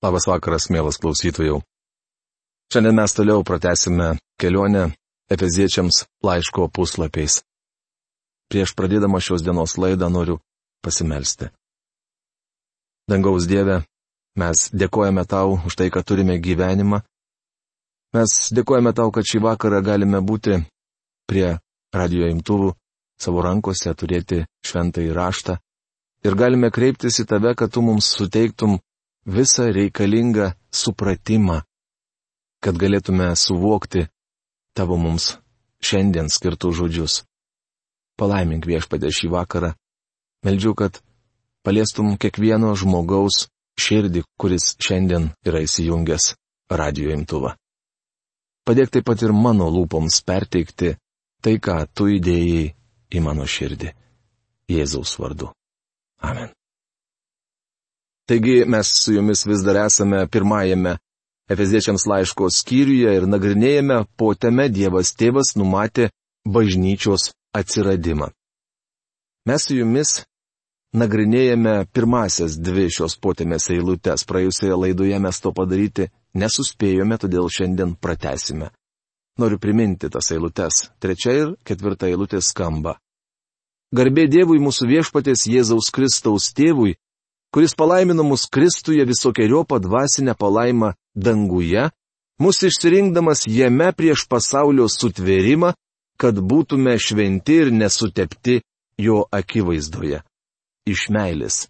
Labas vakaras, mielas klausytojų. Šiandien mes toliau pratesime kelionę Efeziečiams laiško puslapiais. Prieš pradėdama šios dienos laidą noriu pasimelsti. Dangaus Dieve, mes dėkojame tau už tai, kad turime gyvenimą. Mes dėkojame tau, kad šį vakarą galime būti prie radio imtuvų, savo rankose turėti šventą įraštą ir galime kreiptis į tave, kad tu mums suteiktum visą reikalingą supratimą, kad galėtume suvokti tavo mums šiandien skirtų žodžius. Palaimink viešpatė šį vakarą. Meldžiu, kad paliestum kiekvieno žmogaus širdį, kuris šiandien yra įsijungęs radio imtuvą. Padėk taip pat ir mano lūpoms perteikti tai, ką tu įdėjai į mano širdį. Jėzaus vardu. Amen. Taigi mes su jumis vis dar esame pirmajame Efeziečiams laiško skyriuje ir nagrinėjame po teme Dievas tėvas numatė bažnyčios atsiradimą. Mes su jumis nagrinėjame pirmasias dvi šios potėmės eilutes. Praėjusioje laidoje mes to padaryti nesuspėjome, todėl šiandien pratesime. Noriu priminti tas eilutes. Trečia ir ketvirta eilutė skamba. Garbė Dievui mūsų viešpatės Jėzaus Kristaus tėvui, kuris palaimino mus Kristuje visokiojo padvasinę palaimą danguje, mus išsirinkdamas jame prieš pasaulio sutvėrimą, kad būtume šventi ir nesutepti jo akivaizdoje. Iš meilės.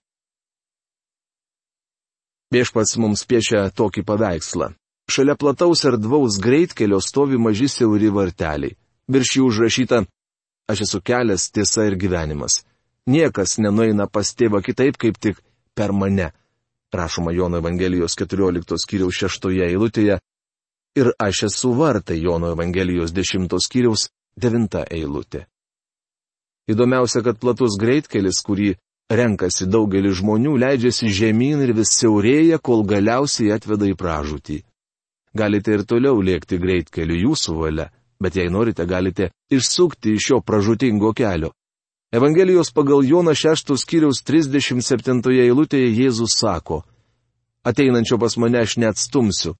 Viešpats mums piešia tokį paveikslą. Šalia plataus erdvaus greitkelio stovi maži siauri varteliai. Virš jų užrašyta Aš esu kelias, tiesa ir gyvenimas. Niekas nenueina pas tėvą kitaip, kaip tik per mane. Rašoma Jono Evangelijos 14 skyriaus 6 eilutėje. Ir aš esu vartai Jono Evangelijos 10 skyriaus 9 eilutė. Įdomiausia, kad platus greitkelis, kurį renkasi daugelis žmonių, leidžiasi žemyn ir vis siaurėja, kol galiausiai atveda į pražūtį. Galite ir toliau lėkti greitkeliu jūsų valia, bet jei norite, galite išsukti iš šio pražutingo kelio. Evangelijos pagal Joną 6 skyriaus 37 eilutėje Jėzus sako, ateinančio pas mane aš neatstumsiu.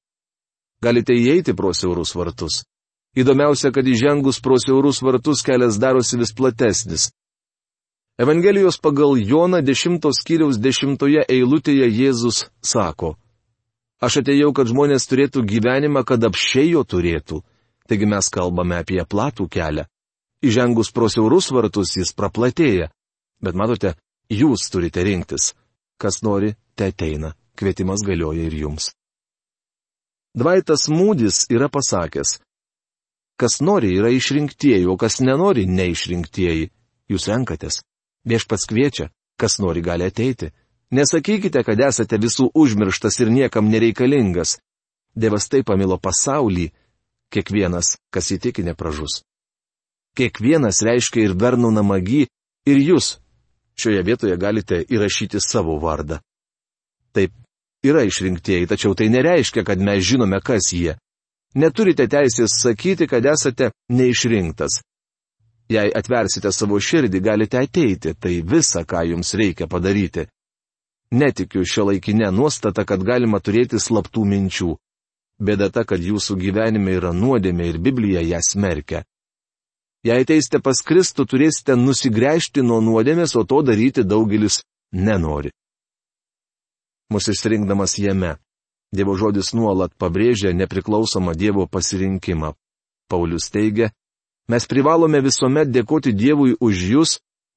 Galite įeiti pro siaurus vartus. Įdomiausia, kad įžengus pro siaurus vartus kelias darosi vis platesnis. Evangelijos pagal Joną 10 skyriaus 10 eilutėje Jėzus sako, Aš atėjau, kad žmonės turėtų gyvenimą, kad apšiai jo turėtų. Taigi mes kalbame apie platų kelią. Įžengus pro siaurus vartus jis praplatėja. Bet matote, jūs turite rinktis. Kas nori, te ateina. Kvietimas galioja ir jums. Dvaitas Mūdis yra pasakęs. Kas nori, yra išrinktieji, o kas nenori, neišrinktieji. Jūs renkatės. Viešpats kviečia, kas nori gali ateiti. Nesakykite, kad esate visų užmirštas ir niekam nereikalingas. Dievas taip pamilo pasaulį, kiekvienas, kas įtikinė pražus. Kiekvienas reiškia ir Bernų namagi, ir jūs. Šioje vietoje galite įrašyti savo vardą. Taip, yra išrinktieji, tačiau tai nereiškia, kad mes žinome, kas jie. Neturite teisės sakyti, kad esate neišrinktas. Jei atversite savo širdį, galite ateiti, tai visa, ką jums reikia padaryti. Netikiu šio laikinę nuostatą, kad galima turėti slaptų minčių. Bėda ta, kad jūsų gyvenime yra nuodėmė ir Biblija ją smerkia. Jei ateisite pas Kristų, turėsite nusigręžti nuo nuodėmės, o to daryti daugelis nenori. Mūsų išsirinkdamas jame, Dievo žodis nuolat pabrėžia nepriklausomą Dievo pasirinkimą. Paulius teigia, mes privalome visuomet dėkoti Dievui už jūs,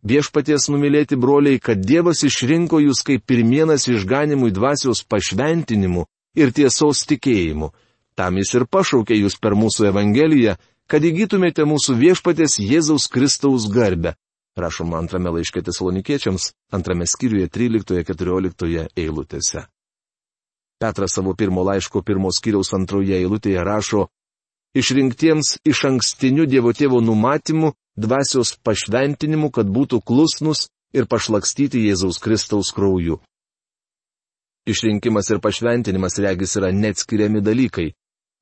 viešpaties numylėti broliai, kad Dievas išrinko jūs kaip pirmienas išganimui dvasios pašventinimu ir tiesos tikėjimu. Tam jis ir pašaukė jūs per mūsų Evangeliją, kad įgytumėte mūsų viešpatės Jėzaus Kristaus garbę. Rašoma antrame laiške tesalonikiečiams, antrame skyriuje 13-14 eilutėse. Petras savo pirmo laiško pirmos skyriaus antroje eilutėje rašo, išrinktiems iš ankstinių Dievo tėvo numatymų, dvasios pašventinimu, kad būtų klusnus ir pašlakstyti Jėzaus Kristaus krauju. Išrinkimas ir pašventinimas regis yra neatskiriami dalykai.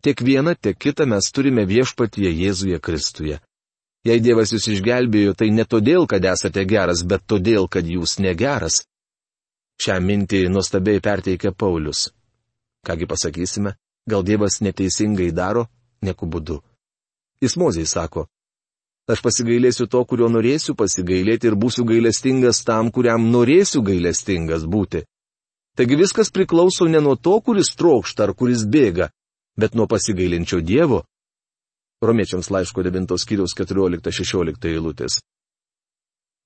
Tiek vieną, tiek kitą mes turime viešpatyje Jėzuje Kristuje. Jei Dievas jūs išgelbėjo, tai ne todėl, kad esate geras, bet todėl, kad jūs negeras. Šią mintį nuostabiai perteikia Paulius. Kągi pasakysime, gal Dievas neteisingai daro, neku būdu. Jis moziai sako, aš pasigailėsiu to, kurio norėsiu pasigailėti ir būsiu gailestingas tam, kuriam norėsiu gailestingas būti. Taigi viskas priklauso ne nuo to, kuris trokšta ar kuris bėga, bet nuo pasigailinčio Dievo. Romiečiams laiško 9 skyriaus 14-16 eilutės.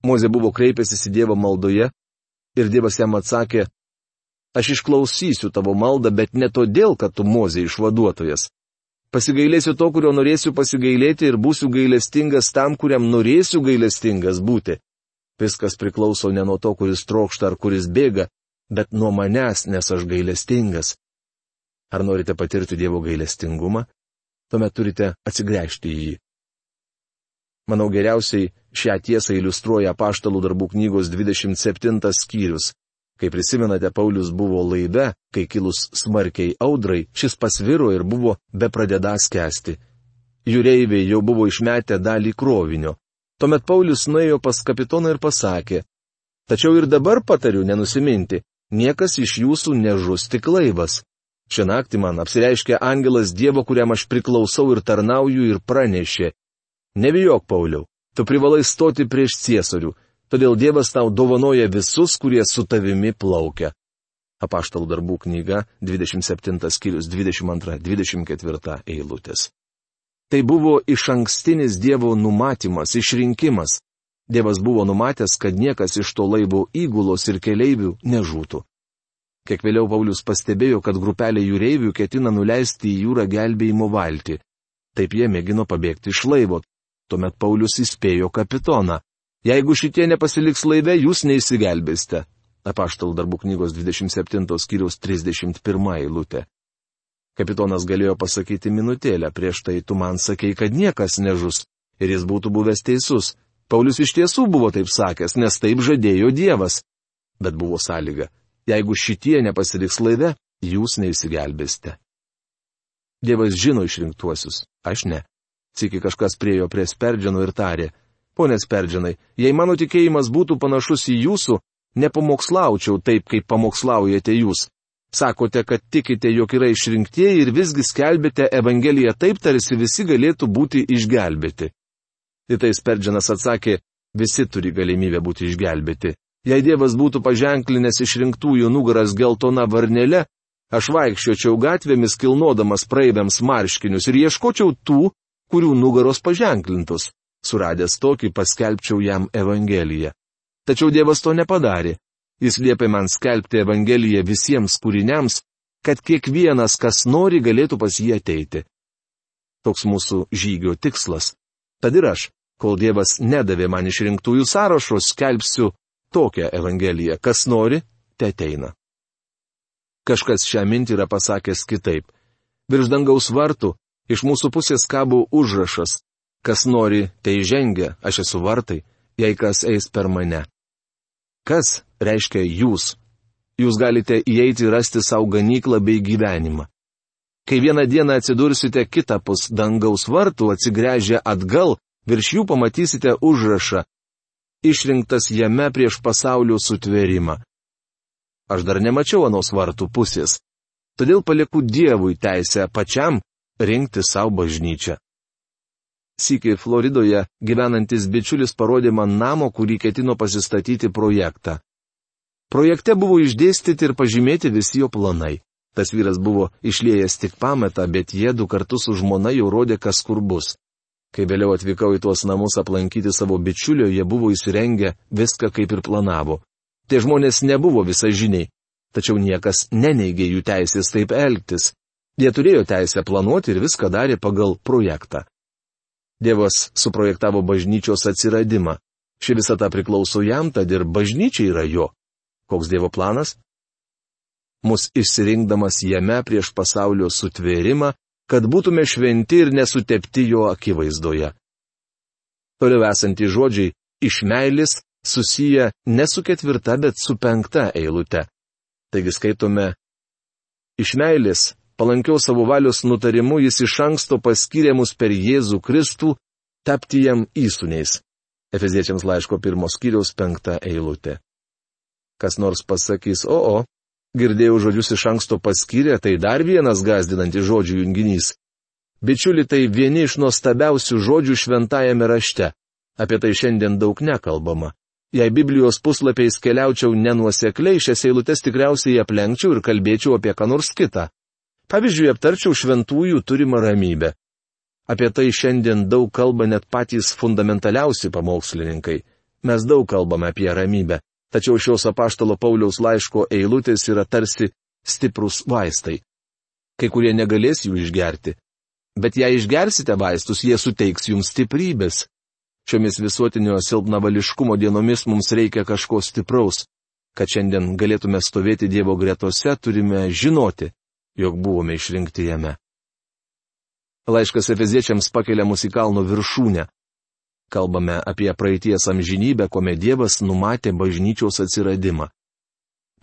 Mozė buvo kreipęsis į Dievą maldoje ir Dievas jam atsakė, aš išklausysiu tavo maldą, bet ne todėl, kad tu Mozė išvaduotojas. Pasigailėsiu to, kurio norėsiu pasigailėti ir būsiu gailestingas tam, kuriam norėsiu gailestingas būti. Viskas priklauso ne nuo to, kuris trokšta ar kuris bėga, bet nuo manęs, nes aš gailestingas. Ar norite patirti Dievo gailestingumą? Tuomet turite atsigręžti į jį. Manau geriausiai šią tiesą iliustruoja paštalų darbų knygos 27 skyrius. Kai prisimenate, Paulius buvo laive, kai kilus smarkiai audrai, šis pasviro ir buvo be pradėdas kesti. Jūreiviai jau buvo išmetę dalį krovinio. Tuomet Paulius nuėjo pas kapitoną ir pasakė, tačiau ir dabar patariu nenusiminti, niekas iš jūsų nežus tik laivas. Šią naktį man apsireiškė angelas Dievo, kuriam aš priklausau ir tarnauju ir pranešė, Nebijok, Pauliau, tu privalai stoti prieš ciesorių, todėl Dievas tau dovanoja visus, kurie su tavimi plaukia. Apaštalų darbų knyga 27 skyrius 22-24 eilutės. Tai buvo iš ankstinis Dievo numatymas, išrinkimas. Dievas buvo numatęs, kad niekas iš to laivo įgulos ir keleivių nežūtų. Kiek vėliau Paulius pastebėjo, kad grupelė jūreivių ketina nuleisti į jūrą gelbėjimo valtį. Taip jie mėgino pabėgti iš laivo, Tuomet Paulius įspėjo kapitoną. Jeigu šitie nepasiliks laive, jūs neįsigelbėsite. Apaštal darbų knygos 27 skyriaus 31 eilutė. Kapitonas galėjo pasakyti minutėlę, prieš tai tu man sakei, kad niekas nežus. Ir jis būtų buvęs teisus. Paulius iš tiesų buvo taip sakęs, nes taip žadėjo Dievas. Bet buvo sąlyga. Jeigu šitie nepasiliks laive, jūs neįsigelbėsite. Dievas žino išrinktuosius, aš ne. Siki kažkas priejo prie Sperdžiano ir tarė, ponė Sperdžianai, jei mano tikėjimas būtų panašus į jūsų, nepamokslaučiau taip, kaip pamokslaujate jūs. Sakote, kad tikite, jog yra išrinktieji ir visgi skelbėte Evangeliją taip, tarsi visi galėtų būti išgelbėti. Ir tai Sperdžianas atsakė, visi turi galimybę būti išgelbėti. Jei Dievas būtų paženklinęs išrinktųjų nugaras geltona varnelė, aš vaikščiočiau gatvėmis kilnodamas praeiviams marškinius ir ieškočiau tų, kurių nugaros paženklintus. Suradęs tokį paskelbčiau jam Evangeliją. Tačiau Dievas to nepadarė. Jis liepė man skelbti Evangeliją visiems kūriniams, kad kiekvienas, kas nori, galėtų pas jį ateiti. Toks mūsų žygio tikslas. Tad ir aš, kol Dievas nedavė man išrinktųjų sąrašo, skelbsiu tokią Evangeliją. Kas nori, te ateina. Kažkas šią mintį yra pasakęs kitaip. Virš dangaus vartų Iš mūsų pusės kabo užrašas. Kas nori, tai žengia, aš esu vartai, jei kas eis per mane. Kas reiškia jūs? Jūs galite įeiti ir rasti savo ganyklą bei gyvenimą. Kai vieną dieną atsidursite kitapus dangaus vartų, atsigręžę atgal, virš jų pamatysite užrašą. Išrinktas jame prieš pasaulio sutvėrimą. Aš dar nemačiau anos vartų pusės. Todėl palieku Dievui teisę pačiam rinkti savo bažnyčią. Sykiai Floridoje gyvenantis bičiulis parodė man namo, kurį ketino pasistatyti projektą. Projekte buvo išdėstyti ir pažymėti visi jo planai. Tas vyras buvo išliejęs tik pametą, bet jie du kartus su žmona jau rodė, kas kur bus. Kai vėliau atvykau į tuos namus aplankyti savo bičiulio, jie buvo įsirengę viską kaip ir planavo. Tie žmonės nebuvo visažiniai, tačiau niekas neneigė jų teisės taip elgtis. Jie turėjo teisę planuoti ir viską darė pagal projektą. Dievas suprojektavo bažnyčios atsiradimą. Ši visata priklauso jam, tad ir bažnyčia yra jo. Koks Dievo planas? Mus išsirinkdamas jame prieš pasaulio sutvėrimą, kad būtume šventi ir nesutepti jo akivaizdoje. Toliau esantys žodžiai iš meilis susiję ne su ketvirta, bet su penkta eilute. Taigi skaitome, iš meilės palankiau savo valios nutarimu jis iš anksto paskyrė mus per Jėzų Kristų tapti jam įsūniais. Efeziečiams laiško pirmos kiriaus penktą eilutę. Kas nors pasakys, o, o, Girdėjau žodžius iš anksto paskyrę, tai dar vienas gazdinantis žodžių junginys. Bičiuli, tai vieni iš nuostabiausių žodžių šventajame rašte. Apie tai šiandien daug nekalbama. Jei Biblijos puslapiais keliaučiau nenuosekliai, šias eilutes tikriausiai aplenkčiau ir kalbėčiau apie ką nors kitą. Pavyzdžiui, aptarčiau šventųjų turimą ramybę. Apie tai šiandien daug kalba net patys fundamentaliausi pamokslininkai. Mes daug kalbame apie ramybę, tačiau šios apaštalo Pauliaus laiško eilutės yra tarsi stiprus vaistai. Kai kurie negalės jų išgerti. Bet jei išgersite vaistus, jie suteiks jums stiprybės. Šiomis visuotinio silpnavališkumo dienomis mums reikia kažko stipraus. Kad šiandien galėtume stovėti Dievo gretose, turime žinoti, jog buvome išrinkti jame. Laiškas Efeziečiams pakelia mus į kalno viršūnę. Kalbame apie praeities amžinybę, kuomet Dievas numatė bažnyčios atsiradimą.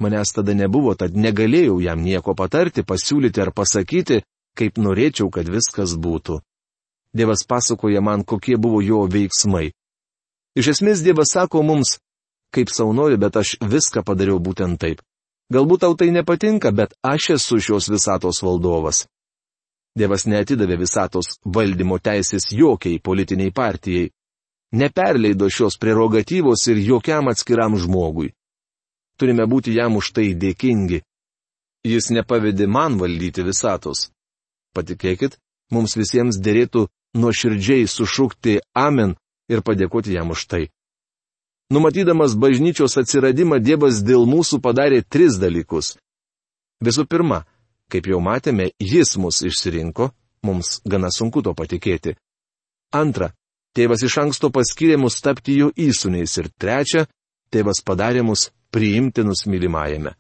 Manęs tada nebuvo, tad negalėjau jam nieko patarti, pasiūlyti ar pasakyti, kaip norėčiau, kad viskas būtų. Dievas pasakoja man, kokie buvo jo veiksmai. Iš esmės Dievas sako mums, kaip savo nori, bet aš viską padariau būtent taip. Galbūt tau tai nepatinka, bet aš esu šios visatos valdovas. Dievas neatidavė visatos valdymo teisės jokiai politiniai partijai. Neperleido šios prerogatyvos ir jokiam atskiram žmogui. Turime būti jam už tai dėkingi. Jis nepavedė man valdyti visatos. Patikėkit, mums visiems dėrėtų nuoširdžiai sušukti Amen ir padėkoti jam už tai. Numatydamas bažnyčios atsiradimą Dievas dėl mūsų padarė tris dalykus. Visų pirma, Kaip jau matėme, jis mus išsirinko, mums gana sunku to patikėti. Antra, tėvas iš anksto paskyrė mus tapti jo įsūniais. Ir trečia, tėvas padarė mus priimtinus mylimajame.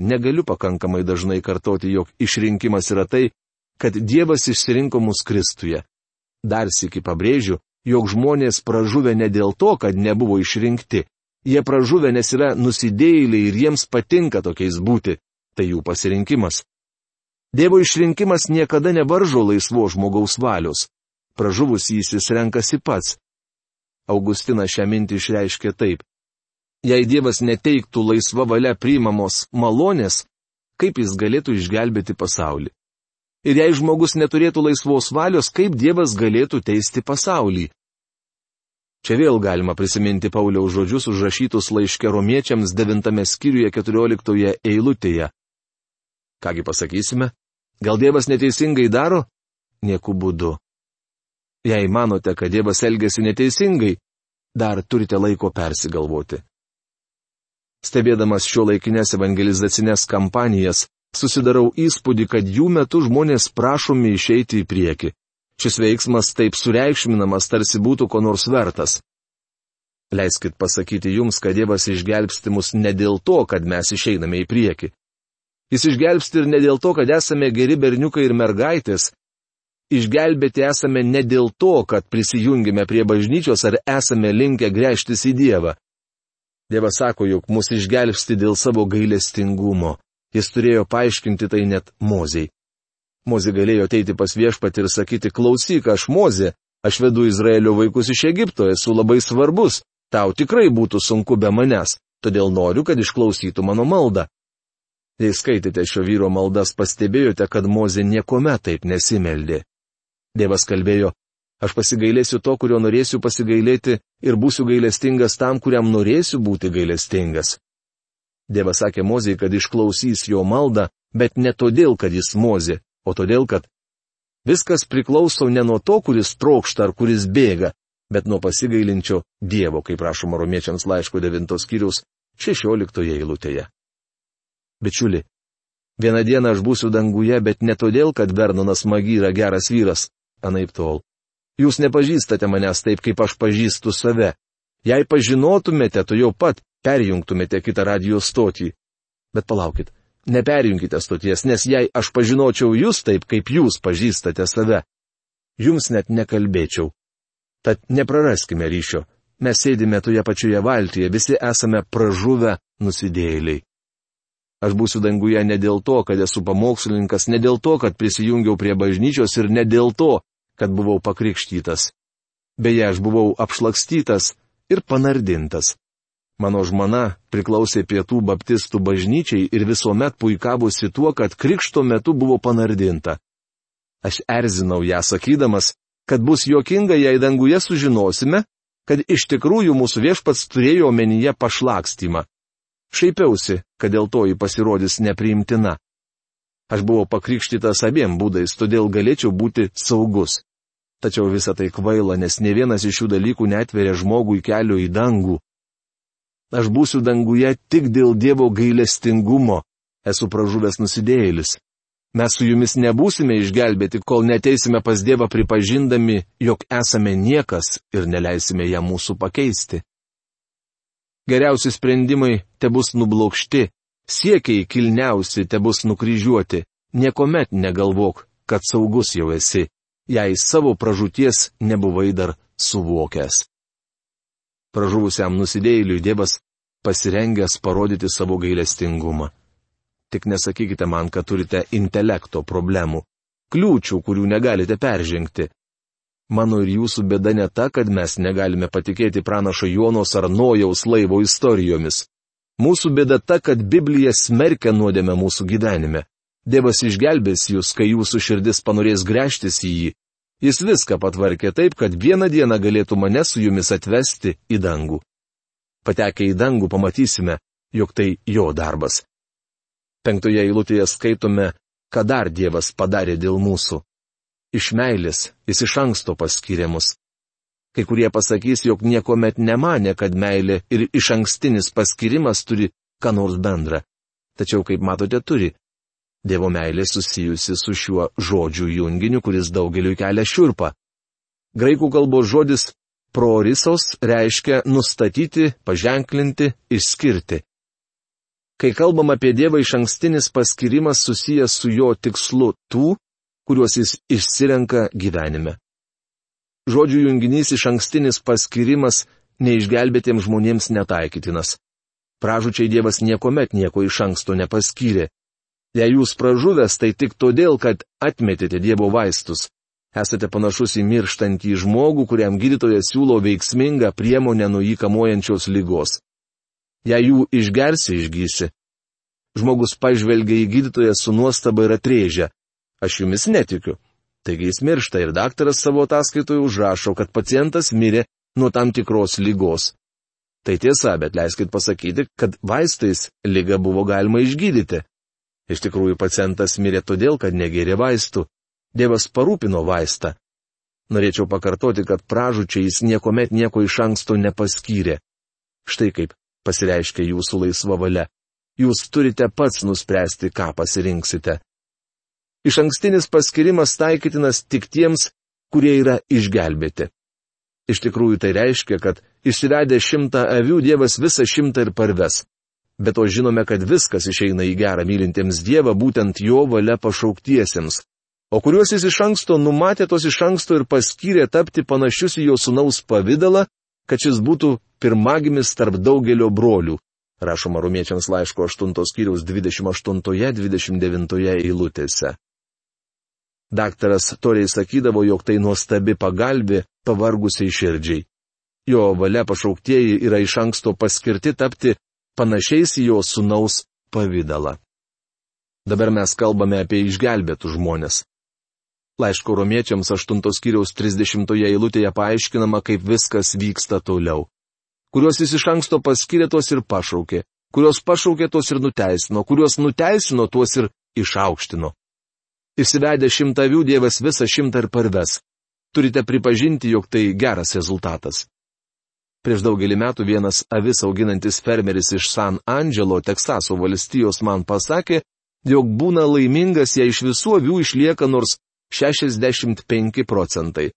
Negaliu pakankamai dažnai kartoti, jog išrinkimas yra tai, kad Dievas išsirinko mus Kristuje. Dar sėki pabrėžiu, jog žmonės pražuvę ne dėl to, kad nebuvo išrinkti. Jie pražuvę, nes yra nusidėjėliai ir jiems patinka tokiais būti tai jų pasirinkimas. Dievo išrinkimas niekada nevaržo laisvo žmogaus valios. Pražuvus jis jis renkasi pats. Augustinas šią mintį išreiškė taip. Jei Dievas neteiktų laisva valia priimamos malonės, kaip jis galėtų išgelbėti pasaulį? Ir jei žmogus neturėtų laisvos valios, kaip Dievas galėtų teisti pasaulį? Čia vėl galima prisiminti Pauliaus žodžius užrašytus laiške romiečiams 9 skyriuje 14 eilutėje. Kągi pasakysime? Gal Dievas neteisingai daro? Nieku būdu. Jei manote, kad Dievas elgesi neteisingai, dar turite laiko persigalvoti. Stebėdamas šio laikinės evangelizacinės kampanijas, susidarau įspūdį, kad jų metu žmonės prašomi išeiti į priekį. Šis veiksmas taip sureikšminamas, tarsi būtų ko nors vertas. Leiskit pasakyti jums, kad Dievas išgelbsti mus ne dėl to, kad mes išeiname į priekį. Jis išgelbsti ir ne dėl to, kad esame geri berniukai ir mergaitės. Išgelbėti esame ne dėl to, kad prisijungime prie bažnyčios ar esame linkę grėžtis į Dievą. Dievas sako, jog mus išgelbsti dėl savo gailestingumo. Jis turėjo paaiškinti tai net moziai. Mozė galėjo ateiti pas viešpatį ir sakyti, klausyk, aš mozė, aš vedu Izraelio vaikus iš Egipto, esu labai svarbus, tau tikrai būtų sunku be manęs, todėl noriu, kad išklausytų mano maldą. Jei skaitėte šio vyro maldas, pastebėjote, kad Mozė niekuome taip nesimeldė. Dievas kalbėjo, aš pasigailėsiu to, kurio norėsiu pasigailėti ir būsiu gailestingas tam, kuriam norėsiu būti gailestingas. Dievas sakė Mozei, kad išklausys jo maldą, bet ne todėl, kad jis Mozė, o todėl, kad viskas priklauso ne nuo to, kuris trokšta ar kuris bėga, bet nuo pasigailinčio Dievo, kaip rašoma romiečiams laiško 9 skyrius 16 eilutėje. Bičiuli, vieną dieną aš būsiu danguje, bet ne todėl, kad Vernonas Magi yra geras vyras, anaip tol. Jūs nepažįstate manęs taip, kaip aš pažįstu save. Jei pažinotumėte, tu jau pat perjungtumėte kitą radijos stotį. Bet palaukit, neperjungkite stoties, nes jei aš pažinočiau jūs taip, kaip jūs pažįstate save, jums net nekalbėčiau. Tad nepraraskime ryšio. Mes sėdime toje pačioje valtyje, visi esame pražuvę nusidėjėliai. Aš būsiu danguje ne dėl to, kad esu pamokslininkas, ne dėl to, kad prisijungiau prie bažnyčios ir ne dėl to, kad buvau pakrikštytas. Beje, aš buvau apšlakstytas ir panardintas. Mano žmona priklausė pietų baptistų bažnyčiai ir visuomet puikavosi tuo, kad krikšto metu buvo panardinta. Aš erzinau ją sakydamas, kad bus juokinga, jei danguje sužinosime, kad iš tikrųjų mūsų viešpats turėjo omenyje pašlakstymą. Šaipiausi, kad dėl to jį pasirodys nepriimtina. Aš buvau pakrikštytas abiem būdais, todėl galėčiau būti saugus. Tačiau visa tai kvaila, nes ne vienas iš šių dalykų netveria žmogui kelio į dangų. Aš būsiu danguje tik dėl Dievo gailestingumo, esu pražuvęs nusidėjėlis. Mes su jumis nebūsime išgelbėti, kol neteisime pas Dievą pripažindami, jog esame niekas ir neleisime ją mūsų pakeisti. Geriausi sprendimai te bus nublokšti, siekiai kilniausi te bus nukryžiuoti, niekuomet negalvok, kad saugus jau esi, jei savo pražūties nebuvai dar suvokęs. Pražuvusiam nusidėjėliui Dievas pasirengęs parodyti savo gailestingumą. Tik nesakykite man, kad turite intelekto problemų, kliūčių, kurių negalite peržengti. Mano ir jūsų bėda ne ta, kad mes negalime patikėti pranašo Jonos ar Nojaus laivo istorijomis. Mūsų bėda ta, kad Biblija smerkia nuodėmę mūsų gyvenime. Dievas išgelbės jūs, kai jūsų širdis panorės grėžtis į jį. Jis viską patvarkė taip, kad vieną dieną galėtų mane su jumis atvesti į dangų. Patekę į dangų pamatysime, jog tai jo darbas. Penktoje eilutėje skaitome, ką dar Dievas padarė dėl mūsų. Iš meilės jis iš anksto paskyrė mus. Kai kurie pasakys, jog nieko met nemanė, kad meilė ir iš ankstinis paskirimas turi ką nors bendra. Tačiau, kaip matote, turi. Dievo meilė susijusi su šiuo žodžių junginiu, kuris daugeliu kelia šiurpą. Graikų kalbos žodis prorisos reiškia nustatyti, paženklinti, išskirti. Kai kalbam apie Dievą iš ankstinis paskirimas susijęs su jo tikslu tų, kuriuos jis išsirenka gyvenime. Žodžių junginys iš ankstinis paskirimas neišgelbėtiems žmonėms netaikytinas. Pražučiai Dievas niekuomet nieko iš anksto nepaskyrė. Jei jūs pražuvęs, tai tik todėl, kad atmetėte Dievo vaistus. Esate panašus į mirštantį žmogų, kuriam gydytojas siūlo veiksmingą priemonę nuo įkamuojančios lygos. Jei jų išgersi, išgysi. Žmogus pažvelgia į gydytoją su nuostaba ir atrėžia. Aš jumis netikiu. Taigi jis miršta ir daktaras savo ataskaitoje užrašo, kad pacientas mirė nuo tam tikros lygos. Tai tiesa, bet leiskit pasakyti, kad vaistais lygą buvo galima išgydyti. Iš tikrųjų, pacientas mirė todėl, kad negerė vaistų. Dievas parūpino vaistą. Norėčiau pakartoti, kad pražučiai jis niekuomet nieko iš anksto nepaskyrė. Štai kaip pasireiškia jūsų laisva valia. Jūs turite pats nuspręsti, ką pasirinksite. Iš ankstinis paskirimas taikytinas tik tiems, kurie yra išgelbėti. Iš tikrųjų tai reiškia, kad išsivedė šimtą avių Dievas visą šimtą ir parves. Bet to žinome, kad viskas išeina į gerą mylintiems Dievą būtent jo valia pašauktiesiems. O kuriuos jis iš anksto numatė tos iš anksto ir paskyrė tapti panašius į jo sunaus pavydalą, kad šis būtų pirmagimis tarp daugelio brolių. Rašoma rumiečiams laiško 8 skyriaus 28-29 eilutėse. Daktaras toriai sakydavo, jog tai nuostabi pagalbė pavargusiai širdžiai. Jo valia pašauktieji yra iš anksto paskirti tapti panašiais į jo sunaus pavydalą. Dabar mes kalbame apie išgelbėtų žmonės. Laiško romiečiams 8 skyriaus 30 eilutėje paaiškinama, kaip viskas vyksta toliau kuriuos jis iš anksto paskyrė tos ir pašaukė, kuriuos pašaukė tos ir nuteisino, kuriuos nuteisino tuos ir išaukštino. Išsivedė šimtavių Dievas visą šimtą ir parves. Turite pripažinti, jog tai geras rezultatas. Prieš daugelį metų vienas avis auginantis fermeris iš San Angelo, Teksaso valstijos man pasakė, jog būna laimingas, jei iš visų avių išlieka nors 65 procentai.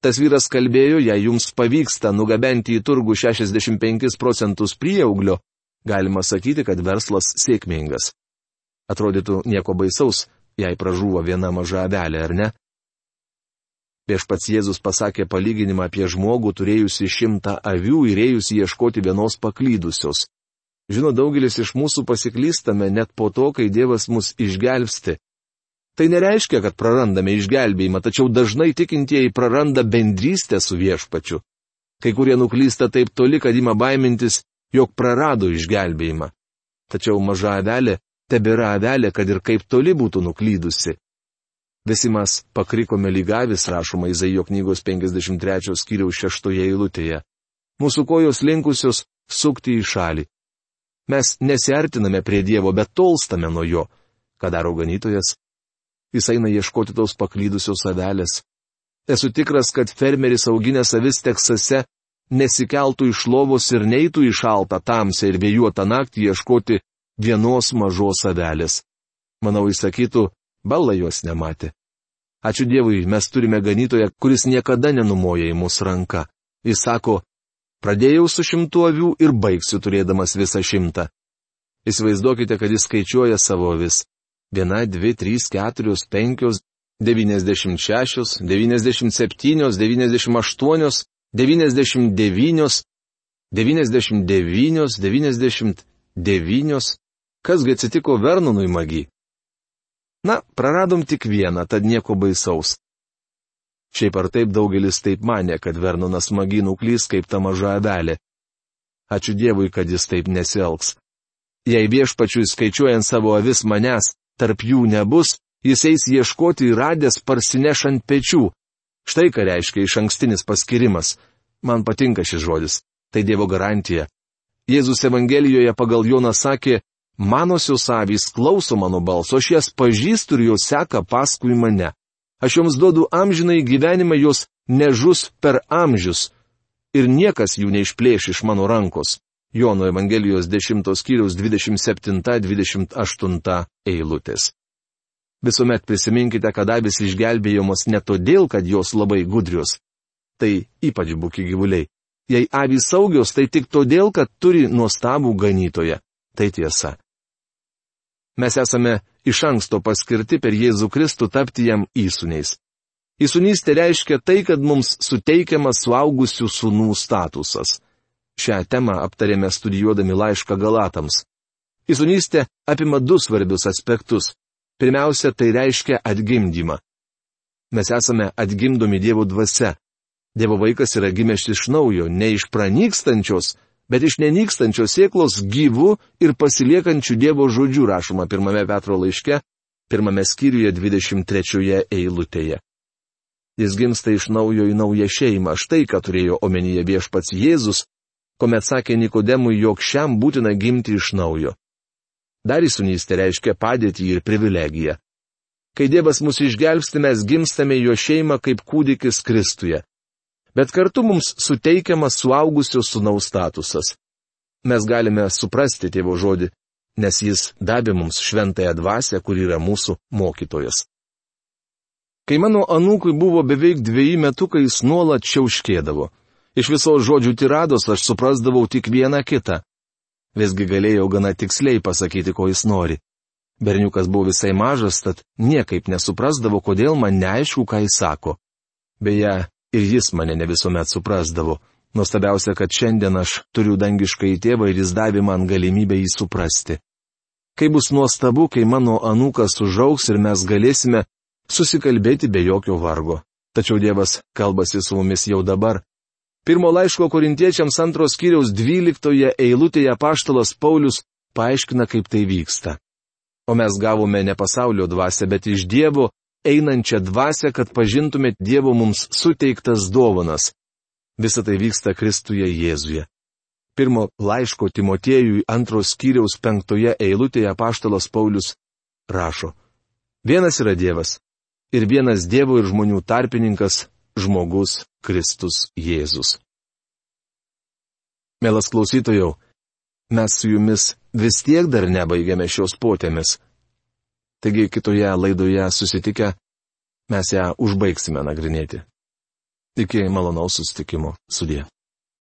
Tas vyras kalbėjo, jei jums pavyksta nugabenti į turgų 65 procentus prieauglio, galima sakyti, kad verslas sėkmingas. Atrodytų nieko baisaus, jei pražuvo viena maža avelė, ar ne? Prieš pats Jėzus pasakė palyginimą apie žmogų turėjusi šimtą avių ir ėjusi ieškoti vienos paklydusios. Žinau, daugelis iš mūsų pasiklystame net po to, kai Dievas mus išgelbsti, Tai nereiškia, kad prarandame išgelbėjimą, tačiau dažnai tikintieji praranda bendrystę su viešpačiu. Kai kurie nuklysta taip toli, kad ima baimintis jog prarado išgelbėjimą. Tačiau maža avelė tebėra avelė, kad ir kaip toli būtų nuklydusi. Visi mes pakrikome lygavis, rašoma Izaijo knygos 53 skyriaus 6 eilutėje. Mūsų kojos linkusios sukti į šalį. Mes nesiartiname prie Dievo, bet tolstame nuo Jo. Ką daro ganytojas? Jis eina ieškoti tos paklydusios avelės. Esu tikras, kad fermeris auginęs avis Teksase nesikeltų iš lovos ir neitų į šaltą tamsę ir vėjuotą naktį ieškoti vienos mažos avelės. Manau, jis sakytų, balla jos nematė. Ačiū Dievui, mes turime ganytoją, kuris niekada nenumoja į mūsų ranką. Jis sako, pradėjau su šimtu avių ir baigsiu turėdamas visą šimtą. Įsivaizduokite, kad jis skaičiuoja savo devyniasdešimt šešios, devyniasdešimt septynios, devyniasdešimt aštuonios, devyniasdešimt devynios, devyniasdešimt devynios, devyniasdešimt devynios. Kasgi atsitiko Vernonui magi? Na, praradom tik vieną, tad nieko baisaus. Šiaip ar taip daugelis taip mane, kad Vernonas magi nuklys kaip ta maža avelė. Ačiū Dievui, kad jis taip nesielgs. Jei viešpačiui skaičiuojant savo avis manęs, tarp jų nebus, jis eis ieškoti ir radęs parsinešant pečių. Štai ką reiškia iš ankstinis paskirimas. Man patinka šis žodis. Tai Dievo garantija. Jėzus Evangelijoje pagal Joną sakė, Manosios avys klauso mano balso, aš jas pažįstu ir jos seka paskui mane. Aš joms duodu amžinai gyvenimą, jos nežus per amžius. Ir niekas jų neišplėš iš mano rankos. Jono Evangelijos 10 skyriaus 27-28 eilutės. Visuomet prisiminkite, kad avis išgelbėjomos ne todėl, kad jos labai gudrios. Tai ypač būki gyvuliai. Jei avys saugios, tai tik todėl, kad turi nuostabų ganytoją. Tai tiesa. Mes esame iš anksto paskirti per Jėzų Kristų tapti jam įsūniais. Įsūnystė reiškia tai, kad mums suteikiamas suaugusių sūnų statusas. Šią temą aptarėme studijuodami laišką Galatams. Įsūnystė apima du svarbius aspektus. Pirmiausia, tai reiškia atgimdymą. Mes esame atgimdomi Dievo dvasia. Dievo vaikas yra gimęs iš naujo, ne iš pranykstančios, bet iš nenykstančios sėklos gyvų ir pasiliekančių Dievo žodžių rašoma pirmame Petro laiške, pirmame skyriuje 23 eilutėje. Jis gimsta iš naujo į naują šeimą, štai ką turėjo omenyje viešpats Jėzus, kuomet sakė Nikodemui, jog šiam būtina gimti iš naujo. Dar įsunystė reiškia padėtį ir privilegiją. Kai Dievas mus išgelbsti, mes gimstame jo šeimą kaip kūdikis Kristuje bet kartu mums suteikiamas suaugusio sunaus statusas. Mes galime suprasti tėvo žodį, nes jis davė mums šventąją dvasę, kur yra mūsų mokytojas. Kai mano anūkui buvo beveik dviejį metukai, jis nuolat šiauškėdavo. Iš visos žodžių tirados aš suprasdavau tik vieną kitą. Visgi galėjau gana tiksliai pasakyti, ko jis nori. Berniukas buvo visai mažas, tad niekaip nesuprasdavo, kodėl man neaišku, ką jis sako. Beje, ir jis mane ne visuomet suprasdavo. Nuostabiausia, kad šiandien aš turiu dangišką į tėvą ir jis davė man galimybę jį suprasti. Kai bus nuostabu, kai mano anūkas užauks ir mes galėsime susikalbėti be jokio vargo. Tačiau Dievas kalbasi su mumis jau dabar. Pirmo laiško korintiečiams antros kiriaus dvyliktoje eilutėje paštalas Paulius paaiškina, kaip tai vyksta. O mes gavome ne pasaulio dvasę, bet iš Dievo, einančią dvasę, kad pažintumėt Dievo mums suteiktas dovanas. Visa tai vyksta Kristuje Jėzuje. Pirmo laiško Timotiejui antros skyriaus penktoje eilutėje paštalas Paulius rašo. Vienas yra Dievas. Ir vienas Dievo ir žmonių tarpininkas - žmogus Kristus Jėzus. Mielas klausytojau, mes su jumis vis tiek dar nebaigėme šios potėmis. Taigi kitoje laidoje susitikę mes ją užbaigsime nagrinėti. Iki malonaus susitikimo sudė.